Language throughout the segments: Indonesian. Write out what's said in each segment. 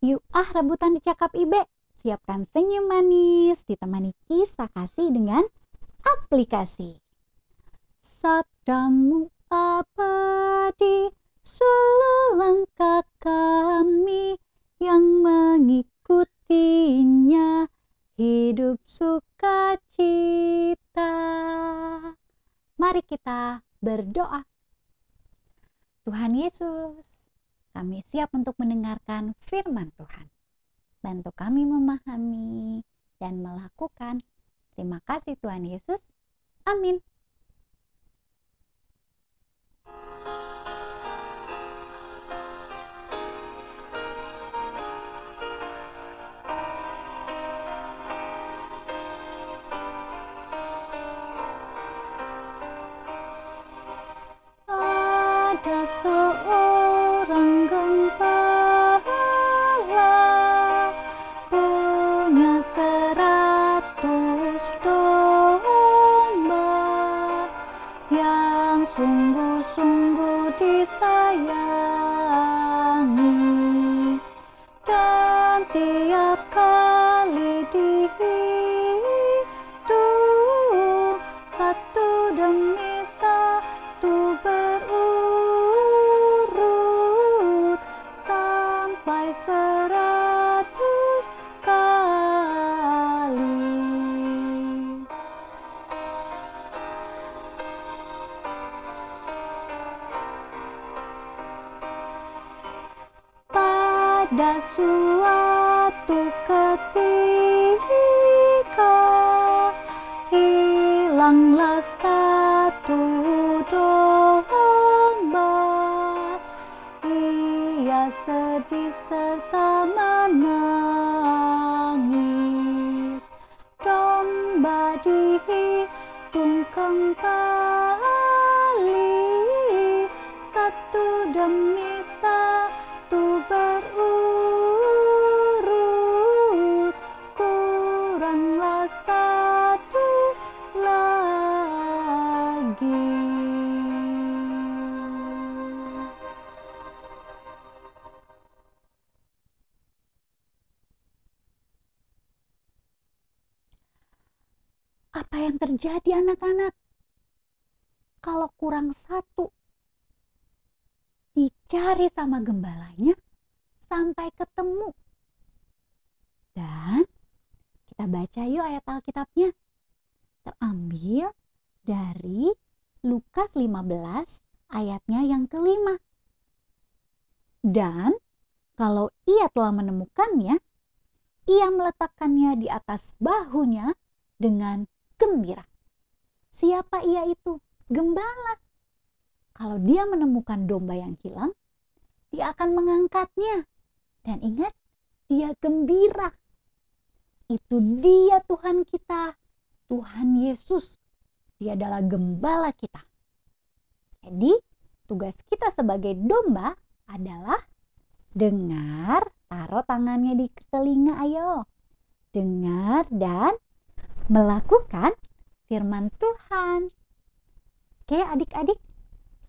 Yuk ah rebutan dicakap Ibe. Siapkan senyum manis ditemani kisah kasih dengan aplikasi. Sabdamu abadi suluh langkah kami yang mengikutinya hidup sukacita. Mari kita berdoa. Tuhan Yesus, kami siap untuk mendengarkan firman Tuhan. Bantu kami memahami dan melakukan. Terima kasih Tuhan Yesus. Amin. Ada seorang yang sungguh-sungguh disayangi. Dan tiap kali dihitung Pada suatu ketika hilanglah satu domba. Ia sedih serta menangis. Domba dihitung kembali satu demi kuranglah satu lagi apa yang terjadi anak-anak kalau kurang satu dicari sama gembalanya sampai ketemu. Kita baca yuk ayat Alkitabnya. Terambil dari Lukas 15 ayatnya yang kelima. Dan kalau ia telah menemukannya, ia meletakkannya di atas bahunya dengan gembira. Siapa ia itu? Gembala. Kalau dia menemukan domba yang hilang, dia akan mengangkatnya. Dan ingat, dia gembira. Itu dia Tuhan kita, Tuhan Yesus. Dia adalah gembala kita. Jadi, tugas kita sebagai domba adalah dengar, taruh tangannya di telinga ayo. Dengar dan melakukan firman Tuhan. Oke adik-adik,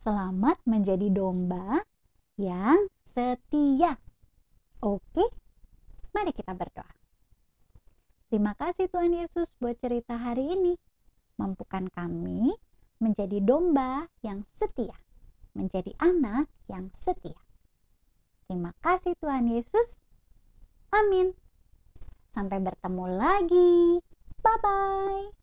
selamat menjadi domba yang setia. Oke, mari kita berdoa. Terima kasih Tuhan Yesus buat cerita hari ini. Mampukan kami menjadi domba yang setia, menjadi anak yang setia. Terima kasih Tuhan Yesus. Amin. Sampai bertemu lagi. Bye bye.